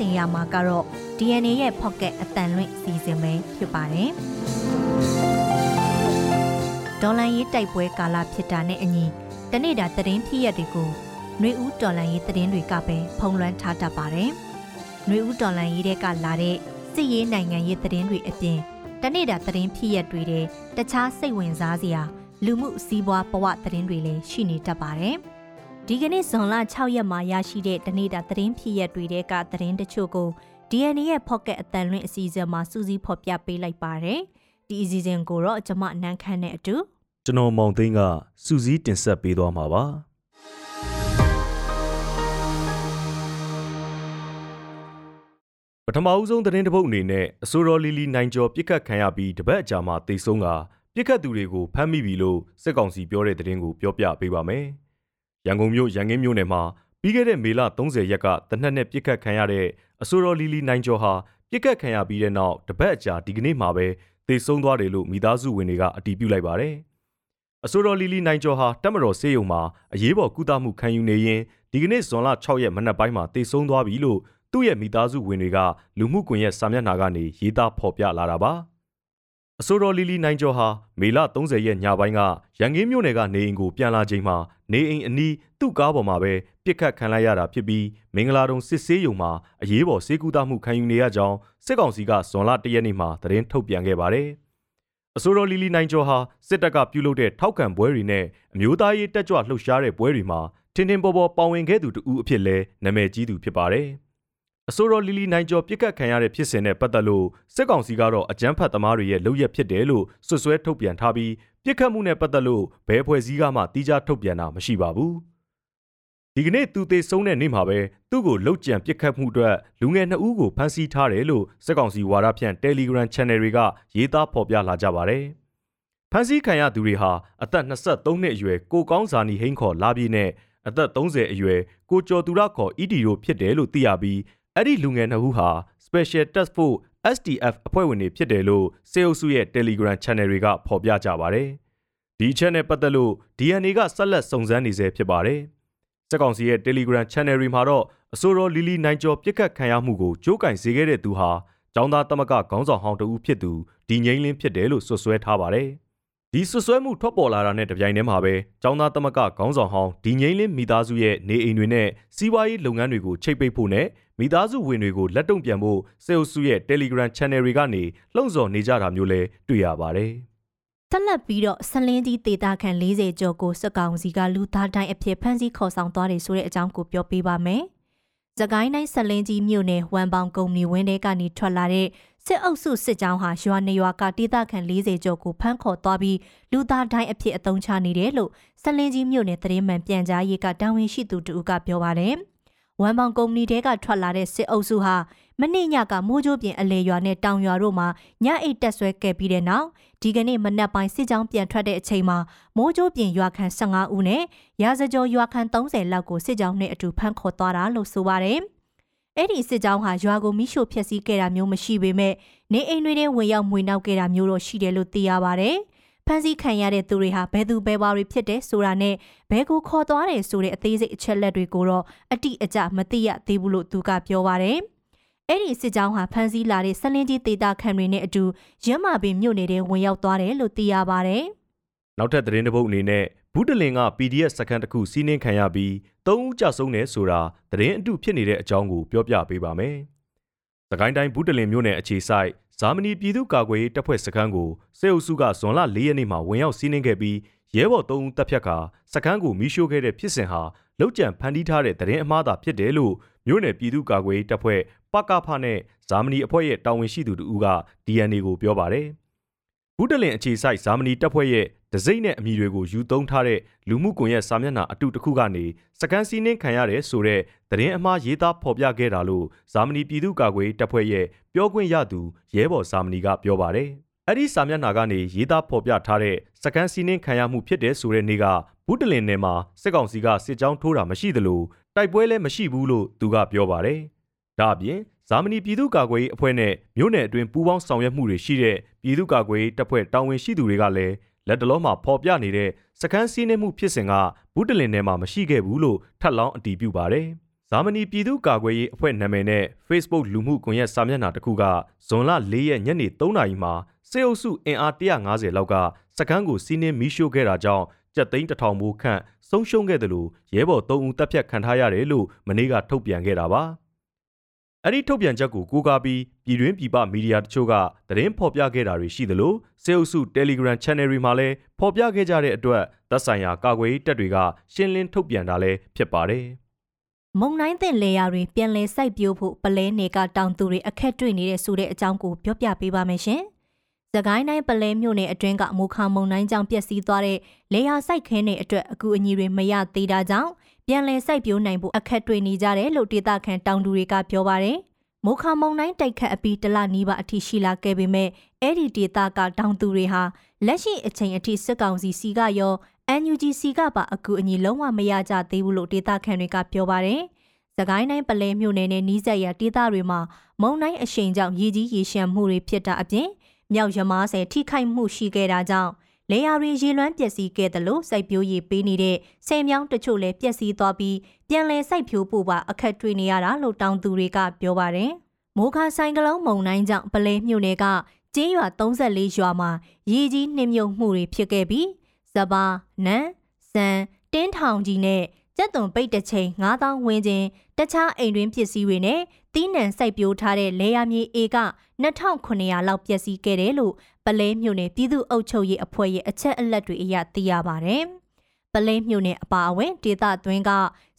ဆင်ရမှာကတော့ DNA ရဲ့ pocket အတန်လွင့်စီစဉ်ပဲဖြစ်ပါတယ်။ဒေါ်လန်ရေးတိုက်ပွဲကာလဖြစ်တာနဲ့အညီတနေ့တာသတင်းဖြစ်ရက်တွေကိုနှွေဦးဒေါ်လန်ရေးသတင်းတွေကပဲဖုံးလွှမ်းထားတတ်ပါတယ်။နှွေဦးဒေါ်လန်ရေးတဲ့ကလာတဲ့စစ်ရေးနိုင်ငံရေးသတင်းတွေအပြင်တနေ့တာသတင်းဖြစ်ရက်တွေတဲ့တခြားစိတ်ဝင်စားစရာလူမှုစီးပွားဘဝသတင်းတွေလည်းရှိနေတတ်ပါတယ်။ ဒီကနေ့ဇွန်လ6ရက်မှာရရှိတဲ့တနေ့တာသတင်းဖြစ်ရက်တွေတဲ့ကသတင်းတချို့ကို DNA ရဲ့ Pocket အတန်လွင့်အစီအစဉ်မှာစူးစီးဖော်ပြပေးလိုက်ပါတယ်။ဒီအစီအစဉ်ကိုတော့ကျွန်မနန်းခမ်းနဲ့အတူကျွန်တော်မောင်သိန်းကစူးစီးတင်ဆက်ပေးသွားမှာပါပထမအဦးဆုံးသတင်းတစ်ပုဒ်အနေနဲ့အစိုးရလီလီနိုင်ကျော်ပြစ်ခတ်ခံရပြီးတပတ်အကြာမှာတိတ်ဆုံးကပြစ်ခတ်သူတွေကိုဖမ်းမိပြီလို့စစ်ကောင်စီပြောတဲ့သတင်းကိုပြောပြပေးပါမယ်။ ရန်ကုန်မြို့ရန်ကင်းမြို့နယ်မှာပြီးခဲ့တဲ့မေလ30ရက်ကတနက်နဲ့ပြစ်ခတ်ခံရတဲ့အစိုးရလီလီနိုင်ကျော်ဟာပြစ်ခတ်ခံရပြီးတဲ့နောက်တပတ်အကြာဒီကနေ့မှာပဲသေဆုံးသွားတယ်လို့မိသားစုဝင်တွေကအတည်ပြုလိုက်ပါတယ်။အစိုးရလီလီနိုင်ကျော်ဟာတက်မတော်ဆေးရုံမှာအရေးပေါ်ကုသမှုခံယူနေရင်ဒီကနေ့ဇွန်လ6ရက်မနက်ပိုင်းမှာသေဆုံးသွားပြီလို့သူ့ရဲ့မိသားစုဝင်တွေကလူမှုကွန်ရက်စာမျက်နှာကနေရေးသားဖော်ပြလာတာပါ။ အစိုးရလီလီနိုင်ကျော်ဟာမေလ30ရက်ညပိုင်းကရန်ကင်းမြို့နယ်ကနေအိမ်ကိုပြန်လာချိန်မှာနေအိမ်အနီးသူ့ကားပေါ်မှာပဲပြစ်ခတ်ခံလိုက်ရတာဖြစ်ပြီးမင်္ဂလာတုံစစ်ဆေးရုံမှာအရေးပေါ်ဆေးကုသမှုခံယူနေရကြောင်းစစ်ကောင်စီကဇွန်လ၁ရက်နေ့မှာသတင်းထုတ်ပြန်ခဲ့ပါတယ်။အစိုးရလီလီနိုင်ကျော်ဟာစစ်တပ်ကပြုလုပ်တဲ့ထောက်ခံပွဲတွေနဲ့အမျိုးသားရေးတက်ကြွလှုပ်ရှားတဲ့ပွဲတွေမှာထင်ထင်ပေါ်ပေါ်ပါဝင်ခဲ့သူတူအဖြစ်လဲနာမည်ကြီးသူဖြစ်ပါတယ်။ အစိုးရလီလီနိုင်ကျော်ပြစ်ခတ်ခံရတဲ့ဖြစ်စဉ်နဲ့ပတ်သက်လို့စစ်ကောင်စီကတော့အကြမ်းဖက်သမားတွေရဲ့လုပ်ရက်ဖြစ်တယ်လို့ဆွဆွဲထုတ်ပြန်ထားပြီးပြစ်ခတ်မှုနဲ့ပတ်သက်လို့ဘယ်ဖွဲ့စည်းကမှတိကျထုတ်ပြန်တာမရှိပါဘူး။ဒီကနေ့သူသေးဆုံးတဲ့နေ့မှာပဲသူ့ကိုလှုပ်ကြံပစ်ခတ်မှုအတွက်လူငယ်နှစ်ဦးကိုဖမ်းဆီးထားတယ်လို့စစ်ကောင်စီဝါဒဖြန့် Telegram Channel တွေကရေးသားဖော်ပြလာကြပါတယ်။ဖမ်းဆီးခံရသူတွေဟာအသက်23နှစ်အရွယ်ကိုကောင်းစာနီဟိန်းခေါ်လာပြည်နဲ့အသက်30အရွယ်ကိုကျော်သူရခေါ် ED တို့ဖြစ်တယ်လို့သိရပြီး အဲ့ဒီလူငယ်နှစ်ဦးဟာ Special Task Force STF အဖွဲ့ဝင်တွေဖြစ်တယ်လို့စေအုပ်စုရဲ့ Telegram Channel တွေကဖော်ပြကြပါတယ်။ဒီ channel ပတ်သက်လို့ DNA ကဆက်လက်စုံစမ်းနေဆဲဖြစ်ပါတယ်။စက်ကောင်စီရဲ့ Telegram Channel တွေမှာတော့အစိုးရလီလီနိုင်ကျော်ပြစ်ခတ်ခံရမှုကိုကြိုးကင်စေခဲ့တဲ့သူဟာကျောင်းသားတမကခေါင်းဆောင်ဟောင်းတဦးဖြစ်သူဒီငိမ့်လင်းဖြစ်တယ်လို့ဆွဆွဲထားပါတယ်။ ဒီဆွဆွဲမှုထွက်ပေါ်လာတာနဲ့တပြိုင်တည်းမှာပဲကျောင်းသားတမကခေါင်းဆောင်ဟောင်းဒီငိမ့်လင်းမိသားစုရဲ့နေအိမ်တွေနဲ့စီးပွားရေးလုပ်ငန်းတွေကိုချိတ်ပိတ်ဖို့နဲ့မိသားစုဝင်တွေကိုလက်တုံ့ပြန်ဖို့စေအုပ်စုရဲ့ Telegram Channel တွေကနေလှုံ့ဆော်နေကြတာမျိုးလဲတွေ့ရပါတယ်။ဆက်လက်ပြီးတော့ဆလင်းကြီးဒေတာခန်40ကျော်ကိုစက်ကောင်စီကလူသားတိုင်းအဖြစ်ဖမ်းဆီးခေါ်ဆောင်သွားတယ်ဆိုတဲ့အကြောင်းကိုပြောပြပါမယ်။သကိုင်းတိုင်းဆလင်းကြီးမြို့နယ်ဝမ်ပေါင်ကုမ္ပဏီဝင်းထဲကနေထွက်လာတဲ့ စစ်အုပ်စုစစ်ကြောင်းဟာရွာနေရွာကဒေတာခန်40ကျော်ကိုဖမ်းခေါ်သွားပြီးလူသားတိုင်းအဖြစ်အသုံးချနေတယ်လို့ဆလင်းကြီးမြို့နယ်သတင်းမှန်ပြန်ကြားရေးကတာဝန်ရှိသူတူကပြောပါတယ်။ဝမ်ပေါင်ကုမ္ပဏီတဲကထွက်လာတဲ့စစ်အုပ်စုဟာမနေ့ညကမိုးကြိုးပြင်အလေရွာနဲ့တောင်ရွာတို့မှာညအိတ်တက်ဆွဲခဲ့ပြီးတဲ့နောက်ဒီကနေ့မနက်ပိုင်းစစ်ကြောင်းပြန်ထွက်တဲ့အချိန်မှာမိုးကြိုးပြင်ရွာခန့်15ဦးနဲ့ရာဇကျော်ရွာခန့်30လောက်ကိုစစ်ကြောင်းနဲ့အတူဖမ်းခေါ်သွားတာလို့ဆိုပါတယ်။ အဲ့ဒီစစ်ကြောင်းဟာရွာကိုမိရှို့ဖျက်ဆီးခဲ့တာမျိုးမရှိပေမဲ့နေအိမ်တွေထဲဝင်ရောက်မွေနှောက်ခဲ့တာမျိုးတော့ရှိတယ်လို့သိရပါတယ်။ဖမ်းဆီးခံရတဲ့သူတွေဟာဘယ်သူဘယ်ဝါတွေဖြစ်တယ်ဆိုတာနဲ့ဘယ်ကိုခေါ်သွားတယ်ဆိုတဲ့အသေးစိတ်အချက်လက်တွေကိုတော့အတိအကျမသိရသေးဘူးလို့သူကပြောပါတယ်။အဲ့ဒီစစ်ကြောင်းဟာဖမ်းဆီးလာတဲ့ဆလင်းကြီးဒေတာခံတွေနဲ့အတူရမ်းမာပင်မြို့နယ်ထဲဝင်ရောက်သွားတယ်လို့သိရပါတယ်။နောက်ထပ်သတင်းတစ်ပုဒ်အနေနဲ့ ဘူးတလင်က PDF စကန်တစ်ခုစီးနင်းခံရပြီး၃ဦးကြဆုံးတယ်ဆိုတာသတင်းအတုဖြစ်နေတဲ့အကြောင်းကိုပြောပြပေးပါမယ်။သခိုင်းတိုင်းဘူးတလင်မြို့နယ်အခြေဆိုင်ဇာမနီပြည်သူ့ကာကွယ်ရေးတပ်ဖွဲ့စခန်းကိုစစ်အုပ်စုကဇွန်လ၄ရက်နေ့မှာဝင်ရောက်စီးနင်းခဲ့ပြီးရဲဘော်၃ဦးတပ်ဖြတ်ကာစခန်းကိုမီးရှို့ခဲ့တဲ့ဖြစ်စဉ်ဟာလောက်ကျန်ဖန်တီးထားတဲ့သတင်းအမှားသာဖြစ်တယ်လို့မြို့နယ်ပြည်သူ့ကာကွယ်ရေးတပ်ဖွဲ့ပကဖနဲ့ဇာမနီအဖွဲ့ရဲ့တာဝန်ရှိသူတို့က DNA ကိုပြောပါတယ်။ ဘူးတလင်အခြေစိုက်ဇာမနီတပ်ဖွဲ့ရဲ့ဒစိမ့်နဲ့အမည်တွေကိုယူသုံးထားတဲ့လူမှုကွန်ရက်စာမျက်နှာအတုတစ်ခုကနေစကန်စီးနှင်းခံရတယ်ဆိုတဲ့သတင်းအမှားရေးသားဖော်ပြခဲ့တာလို့ဇာမနီပြည်သူ့ကာကွယ်တပ်ဖွဲ့ရဲ့ပြောခွင့်ရသူရဲဘော်ဇာမနီကပြောပါတယ်။အဲ့ဒီစာမျက်နှာကနေရေးသားဖော်ပြထားတဲ့စကန်စီးနှင်းခံရမှုဖြစ်တဲ့ဆိုတဲ့နေ့ကဘူးတလင်နယ်မှာစစ်ကောင်စီကစစ်ကြောင်းထိုးတာမရှိသလိုတိုက်ပွဲလည်းမရှိဘူးလို့သူကပြောပါတယ်။ဒါအပြင် ဇာမနီပြည်သူ့ကာကွယ်ရေးအဖွဲ့နဲ့မြို့နယ်အတွင်းပူးပေါင်းဆောင်ရွက်မှုတွေရှိတဲ့ပြည်သူ့ကာကွယ်ရေးတပ်ဖွဲ့တာဝန်ရှိသူတွေကလည်းလက်တလုံးမှာဖော်ပြနေတဲ့စကန်းစည်းနှင်းမှုဖြစ်စဉ်ကဘူးတလင်ထဲမှာမရှိခဲ့ဘူးလို့ထပ်လောင်းအတည်ပြုပါတယ်။စဇာမနီပြည်သူ့ကာကွယ်ရေးအဖွဲ့နာမည်နဲ့ Facebook လူမှုကွန်ရက်စာမျက်နှာတစ်ခုကဇွန်လ၄ရက်ညနေ3နာရီမှာစေအုပ်စုအင်အား150လောက်ကစကန်းကိုစီးနင်းမီးရှို့ခဲ့တာကြောင့်ကြက်သိန်းတစ်ထောင်မိုးခန့်ဆုံးရှုံးခဲ့တယ်လို့ရဲဘော်3ဦးတပ်ဖြတ်ခံထားရတယ်လို့မနေ့ကထုတ်ပြန်ခဲ့တာပါ။ အဲ့ဒီထုတ်ပြန်ချက်ကိုကိုးကားပြီးပြည်တွင်းပြည်ပမီဒီယာတချို့ကသတင်းဖော်ပြခဲ့တာတွေရှိသလိုစေအုပ်စု Telegram Channel တွေမှာလည်းဖော်ပြခဲ့ကြတဲ့အတွက်သက်ဆိုင်ရာကာကွယ်ရေးတပ်တွေကရှင်းလင်းထုတ်ပြန်တာလည်းဖြစ်ပါတယ်။မုံတိုင်းတဲ့လေယာတွေပြန်လည်စိုက်ပျိုးဖို့ပလဲနေကတောင်သူတွေအခက်တွေ့နေတဲ့ဆိုတဲ့အကြောင်းကိုပြောပြပေးပါမယ်ရှင်။သကိုင်းတိုင်းပလဲမြို့နယ်အတွင်းကမူခါမုံတိုင်းကြောင့်ပျက်စီးသွားတဲ့လေယာစိုက်ခင်းတွေအတွက်အကူအညီတွေမရသေးတာကြောင့် ပြန်လည်စိုက်ပျိုးနိုင်ဖို့အခက်တွေ့နေကြတယ်လို့ဒေသခံတောင်သူတွေကပြောပါတယ်။မူခါမုံတိုင်းတိုက်ခတ်အပြီးတလနီးပါအထိရှိလာခဲ့ပေမဲ့အဲ့ဒီဒေသကတောင်သူတွေဟာလက်ရှိအချိန်အထိစစ်ကောင်စီစီကရော NUGC ကပါအကူအညီလုံးဝမရကြသေးဘူးလို့ဒေသခံတွေကပြောပါတယ်။သကိုင်းတိုင်းပလဲမြို့နယ်နဲ့နီးစပ်ရာဒေသတွေမှာမုံတိုင်းအရှိန်ကြောင့်ရည်ကြီးရေရှမ်းမှုတွေဖြစ်တာအပြင်မြောက်ရမားဆယ်ထိခိုက်မှုရှိခဲ့တာကြောင့် လေယာတွေရေလွှမ်းပျက်စီးခဲ့တယ်လို့စိုက်ပျိုးရေးပေးနေတဲ့ဆယ်မြောင်းတချို့လည်းပျက်စီးသွားပြီးပြန်လည်စိုက်ပျိုးဖို့ပါအခက်တွေ့နေရတာလို့တောင်သူတွေကပြောပါတယ်။မိုးခါဆိုင်ကလုံးမုံတိုင်းကြောင့်ပလဲမြို့နယ်ကကျေးရွာ34ရွာမှာရေကြီးနှင်းမြုပ်မှုတွေဖြစ်ခဲ့ပြီးစပါနန်းစံတင်းထောင်ကြီးနဲ့ ကြက်သွန်ပိတ်တစ်ချိန်9000ဝန်းကျင်တခြားအိမ်တွင်းပစ္စည်းတွေနဲ့တီးနှံစိုက်ပျိုးထားတဲ့လေယာမြေဧက2900လောက်ပျက်စီးခဲ့တယ်လို့ပလဲမြို့နယ်ပြည်သူ့အုပ်ချုပ်ရေးအဖွဲ့ရဲ့အချက်အလက်တွေအရသိရပါဗျ။ပလဲမြို့နယ်အပါအဝင်ဒေသသွင်းက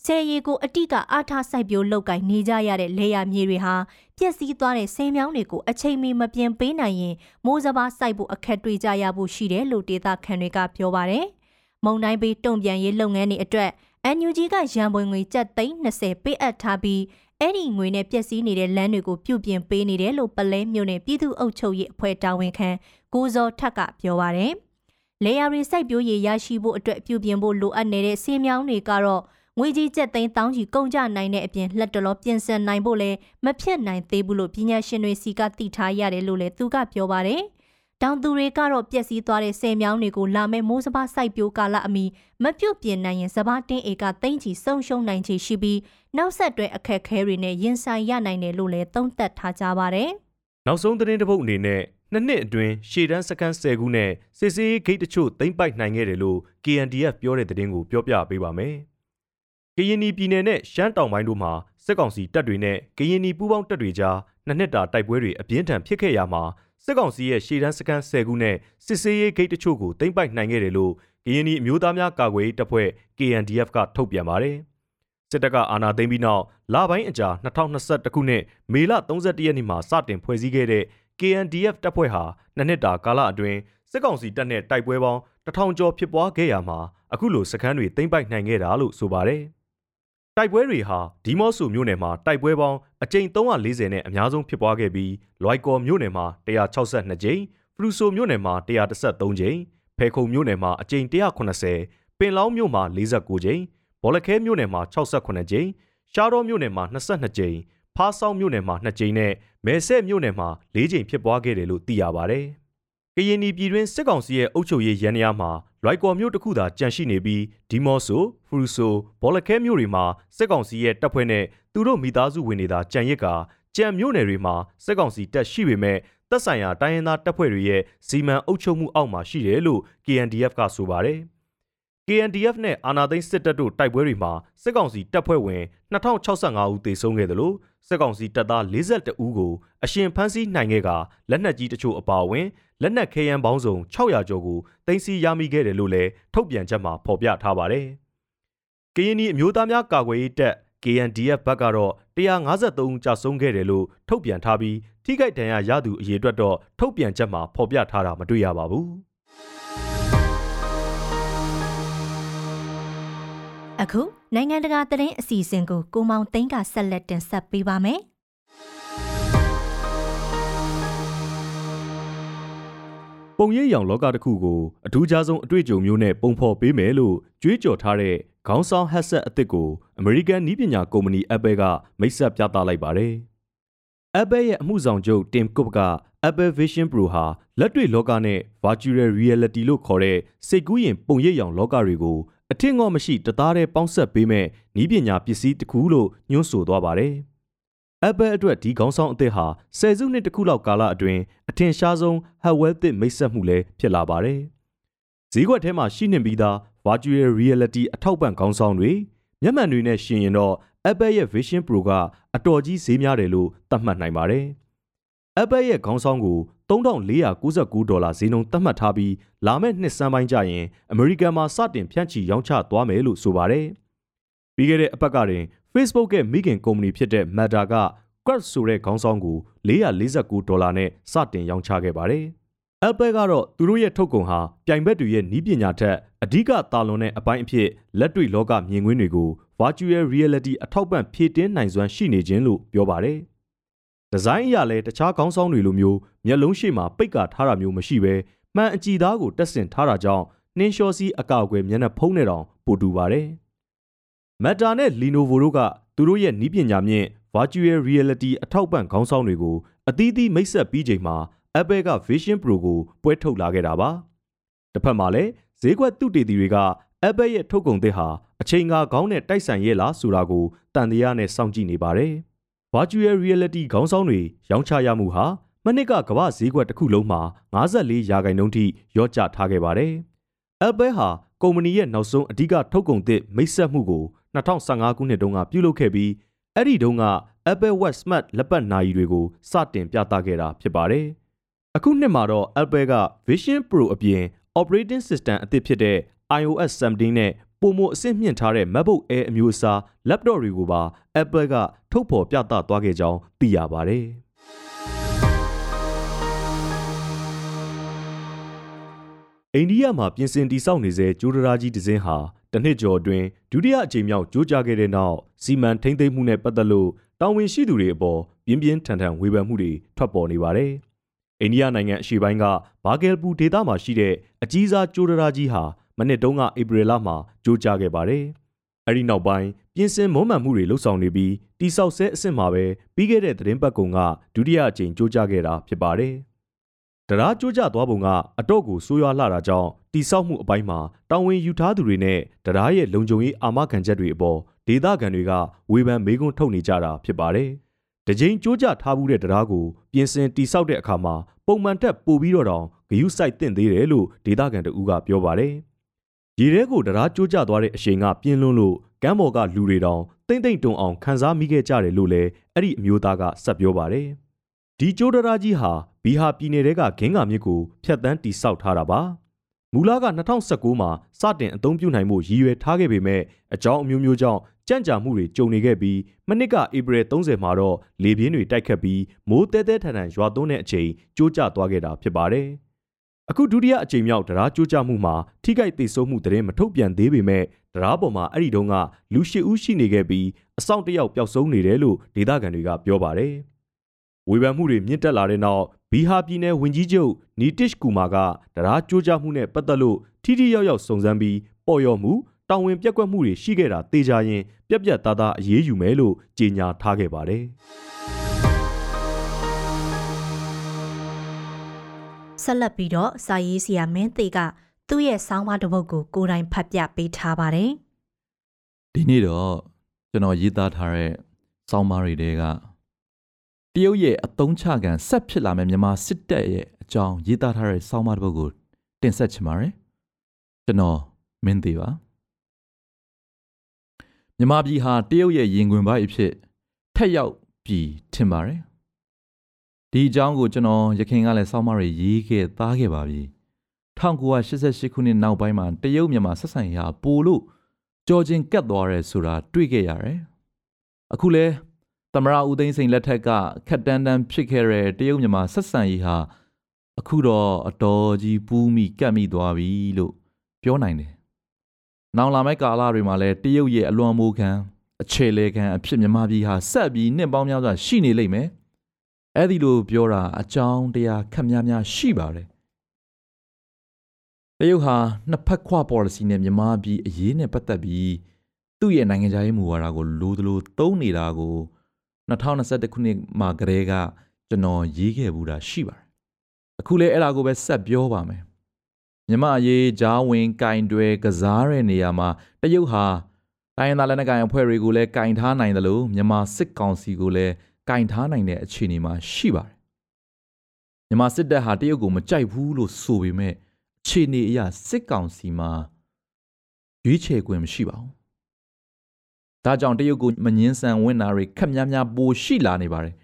ဆယ်ရီကိုအတိကအားထားစိုက်ပျိုးလုပ်ကိုင်နေကြရတဲ့လေယာမြေတွေဟာပျက်စီးသွားတဲ့ဆင်းမြောင်းတွေကိုအချိန်မီမပြင်ပေးနိုင်ရင်မိုးစပါးစိုက်ဖို့အခက်တွေ့ကြရဖို့ရှိတယ်လို့ဒေသခံတွေကပြောပါတယ်။မုံတိုင်းပေးတုံ့ပြန်ရေးလုပ်ငန်းတွေအတွက် NUG ကရန်ပုံငွေကျပ်သိန်း20ပေးအပ်ထားပြီးအဲ့ဒီငွေနဲ့ပျက်စီးနေတဲ့လမ်းတွေကိုပြုပြင်ပေးနေတယ်လို့ပလဲမြို့နယ်ပြည်သူ့အုပ်ချုပ်ရေးအဖွဲ့တာဝန်ခံကိုဇော်ထက်ကပြောပါတယ်။လေယာရီစိုက်ပျိုးရေးရရှိဖို့အတွက်ပြုပြင်ဖို့လိုအပ်နေတဲ့ဆေးမြောင်းတွေကတော့ငွေကြီးကျပ်သိန်းတောင်းကြီးကုန်ကြနိုင်တဲ့အပြင်လက်တော်ပြင်ဆင်နိုင်ဖို့လည်းမဖြစ်နိုင်သေးဘူးလို့ပညာရှင်တွေစီကသိထားရတယ်လို့လည်းသူကပြောပါတယ်။ တောင်သူတွေကတော့ပျက်စီးသွားတဲ့ဆယ်မြောင်းတွေကိုလာမဲ့မိုးစပါးစိုက်ပျိုးကာလအမီမပြုတ်ပြင်နိုင်ရင်စပါးတင်းဧကသိန်းချီဆုံးရှုံးနိုင်ချေရှိပြီးနောက်ဆက်တွဲအခက်အခဲတွေနဲ့ရင်ဆိုင်ရနိုင်တယ်လို့လည်းသုံးသပ်ထားကြပါတယ်။နောက်ဆုံးသတင်းတစ်ပုဒ်အနေနဲ့နှစ်နှစ်အတွင်းရှေ့တန်းစကန်10ခုနဲ့စစ်စေးဂိတ်တချို့သိမ့်ပိုက်နိုင်ခဲ့တယ်လို့ KNDF ပြောတဲ့သတင်းကိုပြောပြပေးပါမယ်။ကရင်ပြည်နယ်နဲ့ရှမ်းတောင်ပိုင်းတို့မှာစစ်ကောင်စီတပ်တွေနဲ့ကရင်ပူးပေါင်းတပ်တွေကြားနှစ်နှစ်တာတိုက်ပွဲတွေအပြင်းထန်ဖြစ်ခဲ့ရမှာ စစ်ကောင်စီရဲ့ရှေ့တန်းစကန်10ခုနဲ့စစ်စေးရေးဂိတ်တချို့ကိုသိမ့်ပိုက်နိုင်ခဲ့တယ်လို့ကရင်အမျိုးသားများကာကွယ်ရေးတပ်ဖွဲ့ KNDF ကထုတ်ပြန်ပါတယ်။စစ်တပ်ကအာဏာသိမ်းပြီးနောက်လပိုင်းအကြာ2021ခုနှစ်မေလ31ရက်နေ့မှာစတင်ဖွဲ့စည်းခဲ့တဲ့ KNDF တပ်ဖွဲ့ဟာနှစ်နှစ်တာကာလအတွင်းစစ်ကောင်စီတပ်နဲ့တိုက်ပွဲပေါင်းတထောင်ကျော်ဖြစ်ပွားခဲ့ရမှာအခုလိုစခန်းတွေသိမ်းပိုက်နိုင်ခဲ့တာလို့ဆိုပါတယ်။ တိုက်ပွဲတွေဟာဒီမော့ဆူမြို့နယ်မှာတိုက်ပွဲပေါင်းအကြိမ်340နဲ့အများဆုံးဖြစ်ပွားခဲ့ပြီးလွိုက်ကော်မြို့နယ်မှာ162ကြိမ်ဖရူဆိုမြို့နယ်မှာ133ကြိမ်ဖဲခုံမြို့နယ်မှာအကြိမ်190ပင်လောင်းမြို့မှာ49ကြိမ်ဘောလခဲမြို့နယ်မှာ68ကြိမ်ရှားတော်မြို့နယ်မှာ22ကြိမ်ဖားဆောင်မြို့နယ်မှာ2ကြိမ်နဲ့မဲဆက်မြို့နယ်မှာ4ကြိမ်ဖြစ်ပွားခဲ့တယ်လို့သိရပါဗျ။ ကရင်ပြည်တွင်းစစ်ကောင်စီရဲ့အုပ်ချုပ်ရေးရန်ရာမှာလွိုက်ကော်မြို့တစ်ခုသာကြန့်ရှိနေပြီးဒီမော့ဆိုဖရူဆိုဘောလခဲမြို့တွေမှာစစ်ကောင်စီရဲ့တပ်ဖွဲ့နဲ့သူတို့မိသားစုဝင်တွေသာကြံရစ်ကာကြံမြို့နယ်တွေမှာစစ်ကောင်စီတပ်ရှိပေမဲ့တပ်ဆိုင်ရာတိုင်းရင်းသားတပ်ဖွဲ့တွေရဲ့စီမံအုပ်ချုပ်မှုအောက်မှာရှိတယ်လို့ KNDF ကဆိုပါတယ်။ KNDF နဲ့အာနာသိန်းစစ်တပ်တို့တိုက်ပွဲတွေမှာစစ်ကောင်စီတပ်ဖွဲ့ဝင်2065ဦးသေဆုံးခဲ့တယ်လို့ စစ်ကောင်စီတပ်သား42ဦးကိုအရှင်ဖမ်းဆီးနိုင်ခဲ့ကလက်နက်ကြီးတချို့အပါအဝင်လက်နက်ခဲယမ်းပေါင်းစုံ600ကျော်ကိုတင်စီရမိခဲ့တယ်လို့လည်းထုတ်ပြန်ချက်မှာဖော်ပြထားပါတယ်။ကရင်နီအမျိုးသားများကာကွယ်ရေးတပ် KNDF ဘက်ကတော့153ဦးကြာဆုံးခဲ့တယ်လို့ထုတ်ပြန်ထားပြီးထိခိုက်ဒဏ်ရာရသူအရေအတွက်တော့ထုတ်ပြန်ချက်မှာဖော်ပြထားတာမတွေ့ရပါဘူး။ အခုနိုင်ငံတကာသတင်းအစီအစဉ်ကိုကိုမောင်သိန်းကဆက်လက်တင်ဆက်ပေးပါမယ်။ပုံရိပ်ရောင်လောကတစ်ခုကိုအထူးခြားဆုံးအတွေ့အကြုံမျိုးနဲ့ပုံဖော်ပေးမယ်လို့ကြွေးကြော်ထားတဲ့ခေါင်းဆောင်ဟက်ဆက်အသစ်ကို American နည်းပညာကုမ္ပဏီ Apple ကမိတ်ဆက်ပြသလိုက်ပါတယ်။ Apple ရဲ့အမှုဆောင်ချုပ် Tim Cook က Apple Vision Pro ဟာလက်တွေ့လောကနဲ့ Virtual Reality လို့ခေါ်တဲ့စိတ်ကူးရင်ပုံရိပ်ရောင်လောကတွေကို အထင်ငေါ့မရှိတသားတည်းပေါင်းဆက်ပေးမဲ့ဤပညာပစ္စည်းတစ်ခုလို့ညွှန်းဆိုသွားပါတယ်။ Apple အတွက်ဒီခေါင်းဆောင်အသစ်ဟာဆယ်စုနှစ်တစ်ခုလောက်ကာလအတွင်းအထင်ရှားဆုံး hardware သစ်မိတ်ဆက်မှုလည်းဖြစ်လာပါတယ်။ဈေးကွက်ထဲမှာရှိနေပြီးသား virtual reality အထောက်ပံ့ခေါင်းဆောင်တွေမျက်မှန်တွေနဲ့ရှင်ရင်တော့ Apple ရဲ့ Vision Pro ကအတော်ကြီးဈေးများတယ်လို့သတ်မှတ်နိုင်ပါတယ်။ Apple ရဲ့ခေါင်းဆောင်ကို 3499ဒေါ်လာဈေးနှုန်းသတ်မှတ်ထားပြီးလာမယ့်နှစ်စမ်းပိုင်းကျရင်အမေရိကန်မှာစတင်ဖြန့်ချီရောင်းချသွားမယ်လို့ဆိုပါတယ်။ပြီးခဲ့တဲ့အပတ်ကတွင် Facebook ရဲ့မိခင်ကုမ္ပဏီဖြစ်တဲ့ Meta က Quest ဆိုတဲ့ခေါင်းဆောင်ကို449ဒေါ်လာနဲ့စတင်ရောင်းချခဲ့ပါတယ်။ Apple ကတော့သူတို့ရဲ့ထုတ်ကုန်ဟာပြိုင်ဘက်တွေရဲ့နည်းပညာထက်အဓိကတာလွန်တဲ့အပိုင်းအဖြစ်လက်တွေ့လောကမြင်ကွင်းတွေကို virtual reality အထောက်ပံ့ဖြည့်တင်းနိုင်စွမ်းရှိနေခြင်းလို့ပြောပါတယ်။ဒီဇိုင်းအရာလည်းတခြားခေါင်းဆောင်တွေလိုမျိုး မျက်လုံးရှိမှပိတ်ကာထားတာမျိုးမရှိဘဲမှန်အကြည့်သားကိုတက်ဆင်ထားတာကြောင့်နှင်းလျှောစီးအကောက်အကွယ်မျက်နှာဖုံးနေတောင်ပိုတူပါတယ်။ Meta နဲ့ Lenovo တို့ကသူတို့ရဲ့နည်းပညာမြင့် virtual reality အထောက်ပံ့ခေါင်းဆောင်တွေကိုအသီးသီးမိတ်ဆက်ပြီးချိန်မှာ Apple က Vision Pro ကိုပွဲထုတ်လာခဲ့တာပါ။တစ်ဖက်မှာလည်းဈေးကွက်သူတေသီတွေက Apple ရဲ့ထုတ်ကုန်သစ်ဟာအချိန်ကာခေါင်းနဲ့တိုက်ဆိုင်ရဲ့လားဆိုတာကိုတန်တရားနဲ့စောင့်ကြည့်နေပါတယ်။ Virtual Reality ခေါင်းဆောင်တွေရောင်းချရမှုဟာ မနစ်ကကမ္ဘာဈေးကွက်တစ်ခုလုံးမှာ54ရာခိုင်နှုန်းထိရော့ကျထားခဲ့ပါတယ်။ Apple ဟာကုမ္ပဏီရဲ့နောက်ဆုံးအဓိကထုတ်ကုန်သစ်မိတ်ဆက်မှုကို2015ခုနှစ်တုန်းကပြုလုပ်ခဲ့ပြီးအဲ့ဒီတုန်းက Apple Watch Smart လက်ပတ်နာရီတွေကိုစတင်ပြသခဲ့တာဖြစ်ပါတယ်။အခုနှစ်မှာတော့ Apple က Vision Pro အပြင် Operating System အသစ်ဖြစ်တဲ့ iOS 17နဲ့ပုံမအဆင့်မြင့်ထားတဲ့ MacBook Air အမျိုးအစား laptop တွေကိုပါ Apple ကထုတ်ဖော်ပြသသွားခဲ့ကြောင်းသိရပါတယ်။ အိန္ဒိယမှာပြင်ဆင်တည်ဆောက်နေစေကြိုးတရားကြီးတစ်စင်းဟာတစ်နှစ်ကျော်အတွင်းဒုတိယအကြိမ်မြောက်ကြိုးကြားခဲ့တဲ့နောက်စီမံထိန်းသိမ်းမှုနဲ့ပတ်သက်လို့တာဝန်ရှိသူတွေအပေါ်ပြင်းပြင်းထန်ထန်ဝေဖန်မှုတွေထွက်ပေါ်နေပါတယ်။အိန္ဒိယနိုင်ငံအရှေ့ပိုင်းကဘာဂယ်ပူဒေသမှာရှိတဲ့အကြီးစားကြိုးတရားကြီးဟာမနှစ်တုန်းကဧပြီလမှာကြိုးကြားခဲ့ပါတယ်။အဲဒီနောက်ပိုင်းပြင်ဆင်မွမ်းမံမှုတွေလှုပ်ဆောင်နေပြီးတိဆောက်ဆဲအဆင့်မှာပဲပြီးခဲ့တဲ့သတင်းပတ်ကုံကဒုတိယအကြိမ်ကြိုးကြားခဲ့တာဖြစ်ပါတယ်။ တရားကြိုးကြသွားပုံကအတော့ကိုဆိုးရွားလာတာကြောင့်တိဆောက်မှုအပိုင်းမှာတာဝန်ယူထားသူတွေနဲ့တရားရဲ့လုံခြုံရေးအာမခံချက်တွေအပေါ်ဒေသခံတွေကဝေဖန်မေးခွန်းထုတ်နေကြတာဖြစ်ပါတယ်။တကြိမ်ကြိုးကြထားမှုတဲ့တရားကိုပြင်ဆင်တိဆောက်တဲ့အခါမှာပုံမှန်ထက်ပိုပြီးတော့တောင်ဂယုစိုက်တင်သေးတယ်လို့ဒေသခံတဦးကပြောပါတယ်။ရေထဲကိုတရားကြိုးကျသွားတဲ့အရှိန်ကပြင်းလွန်းလို့ကမ်းပေါ်ကလူတွေတောင်တိမ့်တိမ့်တုံအောင်ခံစားမိခဲ့ကြတယ်လို့လည်းအဲ့ဒီအမျိုးသားကဆက်ပြောပါတယ်။ ဒီကြိုးတရားကြီးဟာဘီဟာပြည်နယ်ကဂင်းကာမြစ်ကိုဖျက်ဆီးတိဆောက်ထားတာပါ။မူလက2019မှာစတင်အသုံးပြုနိုင်မှုရည်ရွယ်ထားခဲ့ပေမဲ့အကြောင်းအမျိုးမျိုးကြောင့်ကြန့်ကြာမှုတွေကြုံနေခဲ့ပြီးမနစ်ကဧပြီ30မှာတော့လေပြင်းတွေတိုက်ခတ်ပြီးမိုးတဲတဲထန်ထန်ရွာသွန်းတဲ့အချိန်ကြိုးကျသွားခဲ့တာဖြစ်ပါတယ်။အခုဒုတိယအကြိမ်မြောက်တရားကြိုးကြမှုမှာထိခိုက်ဒေဆုံးမှုသတင်းမထုတ်ပြန်သေးပေမဲ့တရားပေါ်မှာအဲ့ဒီတုန်းကလူရှိဦးရှိနေခဲ့ပြီးအဆောင်တယောက်ပျောက်ဆုံးနေတယ်လို့ဒေသခံတွေကပြောပါတယ်။ ဝေဖန်မှုတွေမြင့်တက်လာတဲ့နောက်ဘီဟာပြည်နယ်ဝန်ကြီးချုပ်နီတစ်ကူမာကတရားကြိုးကြမှုနဲ့ပတ်သက်လို့ထိထိရောက်ရောက်စုံစမ်းပြီးပေါ်ရော်မှုတာဝန်ပြက်ကွက်မှုတွေရှိခဲ့တာတေချာရင်ပြက်ပြက်သားသားအရေးယူမယ်လို့ကြေညာထားခဲ့ပါတယ်။ဆက်လက်ပြီးတော့စာရေးဆရာမင်းသေးကသူ့ရဲ့ဆောင်းပါးတစ်ပုဒ်ကိုကိုယ်တိုင်ဖတ်ပြပေးထားပါတယ်။ဒီနေ့တော့ကျွန်တော်ရေးသားထားတဲ့ဆောင်းပါးတွေတဲက တရုတ်ရဲ့အတုံးချခံဆက်ဖြစ်လာမယ့်မြန်မာစစ်တပ်ရဲ့အကြောင်းရေးသားထားတဲ့ဆောင်းပါးတစ်ပုဒ်ကိုတင်ဆက်ချင်ပါတယ်။ကျွန်တော်မင်းသေးပါ။မြန်မာပြည်ဟာတရုတ်ရဲ့ရင်ခွင်ပိုင်းအဖြစ်ထက်ရောက်ပြီးထင်ပါတယ်ဒီအကြောင်းကိုကျွန်တော်ရခင်ကလည်းစောင်းမတွေရေးခဲ့သားခဲ့ပါပြီ1988ခုနှစ်နောက်ပိုင်းမှာတရုတ်မြန်မာဆက်ဆံရေးဟာပိုလို့ကြော်ချင်းကတ်သွားတယ်ဆိုတာတွေ့ခဲ့ရတယ်အခုလဲ သမရဦးသိန်းစိန်လက်ထက်ကခက်တန်းတန်းဖြစ်ခဲ့တဲ့တရုတ်မြန်မာဆက်ဆံရေးဟာအခုတော့အတော်ကြီးပူးမိကတ်မိသွားပြီလို့ပြောနိုင်တယ်။နောင်လာမယ့်ကာလတွေမှာလည်းတရုတ်ရဲ့အလွန်မိုးခံအခြေလေခံအဖြစ်မြန်မာပြည်ဟာဆက်ပြီးနှစ်ပေါင်းများစွာရှိနေလိမ့်မယ်။အဲ့ဒီလိုပြောတာအကြောင်းတရားခက်များများရှိပါတယ်တရုတ်ဟာနှစ်ဖက်ခွာ policy နဲ့မြန်မာပြည်အရေးနဲ့ပတ်သက်ပြီးသူ့ရဲ့နိုင်ငံခြားရေးမူဝါဒကိုလိုသလိုသုံးနေတာကို 2021ခုနှစ်မှာကတည်းကကျွန်တော်ရေးခဲ့ဘူးတာရှိပါတယ်အခုလည်းအဲ့ဒါကိုပဲဆက်ပြောပါမယ်မြမရေးဂျားဝင်ကင်တွေကစားတဲ့နေရာမှာတရုတ်ဟာတိုင်းရင်းသားလက်နက်ကိုင်အဖွဲ့တွေကိုလည်းကင်ထားနိုင်တယ်လို့မြန်မာစစ်ကောင်စီကိုလည်းကင်ထားနိုင်တဲ့အခြေအနေမှာရှိပါတယ်မြန်မာစစ်တပ်ဟာတရုတ်ကိုမကြိုက်ဘူးလို့ဆိုပေမဲ့အခြေအနေအရစစ်ကောင်စီမှာရွေးချယ်ခွင့်မရှိပါဘူး ဒါကြောင့်တရုတ်ကိုမငင်းဆန်ဝင်တာတွေခက်များများပိုရှိလာနေပါတယ်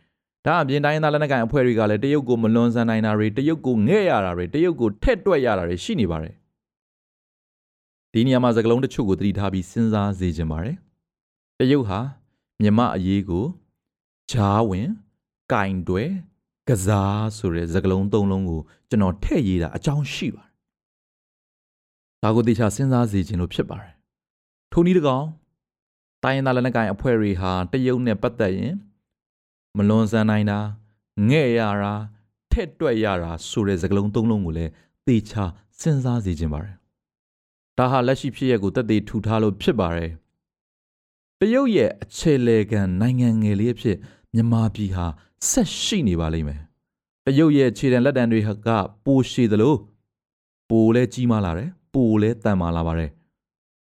ဒါအပြင်တိုင်းသားလက်နက်ကိုင်အဖွဲ့တွေကလည်းတရုတ်ကိုမလွန်ဆန်နိုင်တာတွေတရုတ်ကိုငဲ့ရတာတွေတရုတ်ကိုထက်တွက်ရတာတွေရှိနေပါတယ်ဒီနေရာမှာစကလုံးတချို့ကိုသတိထားပြီးစဉ်းစားစေချင်ပါတယ်တရုတ်ဟာမြမအရေးကိုဂျားဝင်ကင်တွဲကစားဆိုတဲ့စကလုံးသုံးလုံးကိုကျွန်တော်ထည့်ရေးတာအကြောင်းရှိပါတယ်ဒါကိုတေချာစဉ်းစားစေချင်လို့ဖြစ်ပါတယ်ထိုနည်းတကောင် တိုင်းရင်းသားလက်နက်ကိုင်အဖွဲ့တွေဟာတရုတ်နဲ့ပတ်သက်ရင်မလွန်ဆန်နိုင်တာငဲ့ရတာထက်တွက်ရတာဆိုတဲ့စကားလုံးသုံးလုံးကိုလည်းသေချာစဉ်းစားစေခြင်းပါတယ်ဒါဟာလက်ရှိဖြစ်ရပ်ကိုတက်သေးထူထားလို့ဖြစ်ပါတယ်တရုတ်ရဲ့အခြေလေကန်နိုင်ငံငယ်လေးအဖြစ်မြန်မာပြည်ဟာဆက်ရှိနေပါလိမ့်မယ်တရုတ်ရဲ့ခြေတံလက်တံတွေကပိုရှည်သလိုပိုလဲကြီးမားလာတယ်ပိုလဲတန်မာလာပါတယ်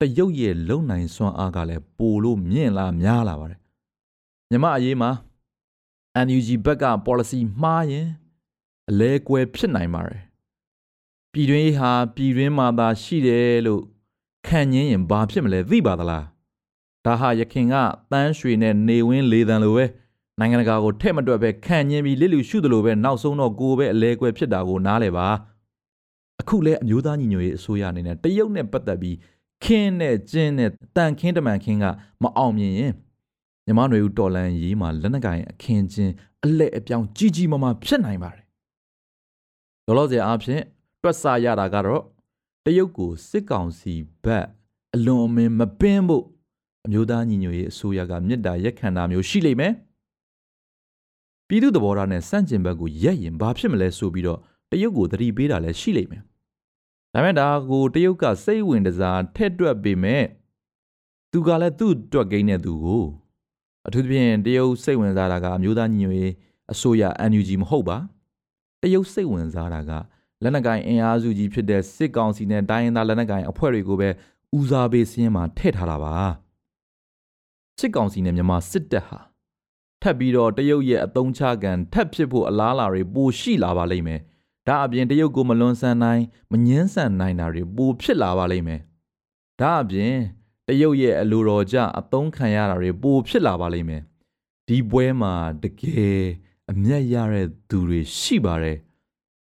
တရုတ်ရဲ့လုံနိုင်စွမ်းအားကလည်းပိုလို့မြင့်လာများလာပါတယ်မြမအရေးမှာ NUG ဘက်က policy မှားရင်အလဲကွဲဖြစ်နိုင်ပါတယ်ပြည်တွင်းဟာပြည်တွင်းမှာသာရှိတယ်လို့ခံငင်းရင်ဘာဖြစ်မလဲသိပါသလားဒါဟာရခင်ကတန်းရွှေနဲ့နေဝင်းလေတံလိုပဲနိုင်ငံတကာကိုထဲ့မတွက်ပဲခံငင်းပြီးလစ်လူရှုသလိုပဲနောက်ဆုံးတော့ကိုယ်ပဲအလဲကွဲဖြစ်တာကိုနားလဲပါအခုလဲအမျိုးသားညီညွတ်ရေးအစိုးရအနေနဲ့တရုတ်နဲ့ပတ်သက်ပြီး ခင်းနဲ့ကျင်းနဲ့တန်ခင်းတမန်ခင်းကမအောင်မြင်ရင်မြမနွေဦးတော်လန်ရေးမှာလက်နက်ကိုင်အခင်းချင်းအလက်အပြောင်းကြီးကြီးမားမားဖြစ်နိုင်ပါတယ်။လောလောဆယ်အားဖြင့်တွက်ဆရတာကတော့တရုတ်ကိုစစ်ကောင်စီဘက်အလွန်အမင်းမပင်းဖို့အမျိုးသားညီညွတ်ရေးအစိုးရကမြစ်တာရက်ခံတာမျိုးရှိလိမ့်မယ်။ပြည်သူသဘောထားနဲ့စန့်ကျင်ဘက်ကိုရက်ရင်ဘာဖြစ်မလဲဆိုပြီးတော့တရုတ်ကိုသတိပေးတာလည်းရှိလိမ့်မယ်။ ဒါပေမဲ့ဒါကိုတရုတ်ကစိတ်ဝင်တစားထက်တွက်ပေမဲ့သူကလည်းသူ့တွက်ကိန်းတဲ့သူကိုအထူးသဖြင့်တရုတ်စိတ်ဝင်စားတာကအမျိုးသားညီညွတ်ရေးအစိုးရ NUG မဟုတ်ပါတရုတ်စိတ်ဝင်စားတာကလက်နက်ကိုင်အင်အားစုကြီးဖြစ်တဲ့စစ်ကောင်စီနဲ့တိုင်းရင်းသားလက်နက်ကိုင်အဖွဲ့တွေကိုပဲဦးစားပေးစည်းမှာထည့်ထားတာပါစစ်ကောင်စီနဲ့မြန်မာစစ်တပ်ဟာထပ်ပြီးတော့တရုတ်ရဲ့အတုံးချခံထပ်ဖြစ်ဖို့အလားအလာတွေပိုရှိလာပါလိမ့်မယ် ဒါအပြင်တရုတ်ကိုမလွန်ဆန်နိုင်မငင်းဆန်နိုင်တာတွေပိုဖြစ်လာပါလိမ့်မယ်ဒါအပြင်တရုတ်ရဲ့အလိုတော်ကြအသုံးခံရတာတွေပိုဖြစ်လာပါလိမ့်မယ်ဒီပွဲမှာတကယ်အမျက်ရတဲ့သူတွေရှိပါတယ်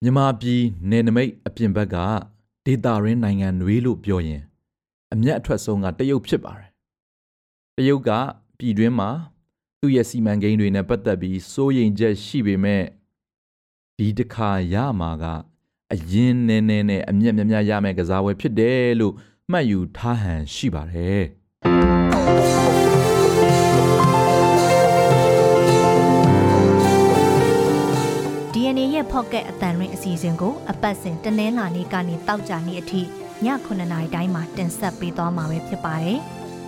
မြမပြည်နယ်နမိတ်အပြင်ဘက်ကဒေတာရင်းနိုင်ငံတွေလို့ပြောရင်အမျက်အထွက်ဆုံးကတရုတ်ဖြစ်ပါတယ်တရုတ်ကပြည်တွင်းမှာသူ့ရဲ့စီမံကိန်းတွေနဲ့ပတ်သက်ပြီးစိုးရိမ်ချက်ရှိပေမဲ့ ဒီတစ်ခါရမှာကအရင်နဲ့နဲ့နဲ့အမျက်များများရမယ်ကစားပွဲဖြစ်တယ်လို့မှတ်ယူထားဟန်ရှိပါတယ် DNA ရဲ့ Pocket အတန်ရင်းအစီအစဉ်ကိုအပတ်စဉ်တနင်္လာနေ့ကနေတောက်ကြနေ့အထိည9:00နာရီတိုင်းမှာတင်ဆက်ပေးသွားမှာပဲဖြစ်ပါတယ်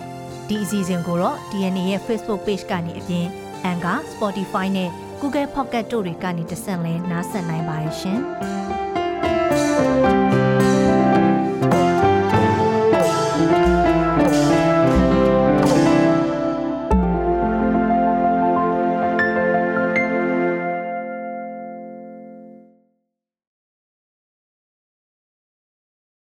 ။ဒီအစီအစဉ်ကိုတော့ DNA ရဲ့ Facebook Page ကနေအပြင် Anchor, Spotify နဲ့ Google Pocket တို့တွေကနေတဆင့်လဲနားဆင်နိုင်ပါတယ်ရှင်။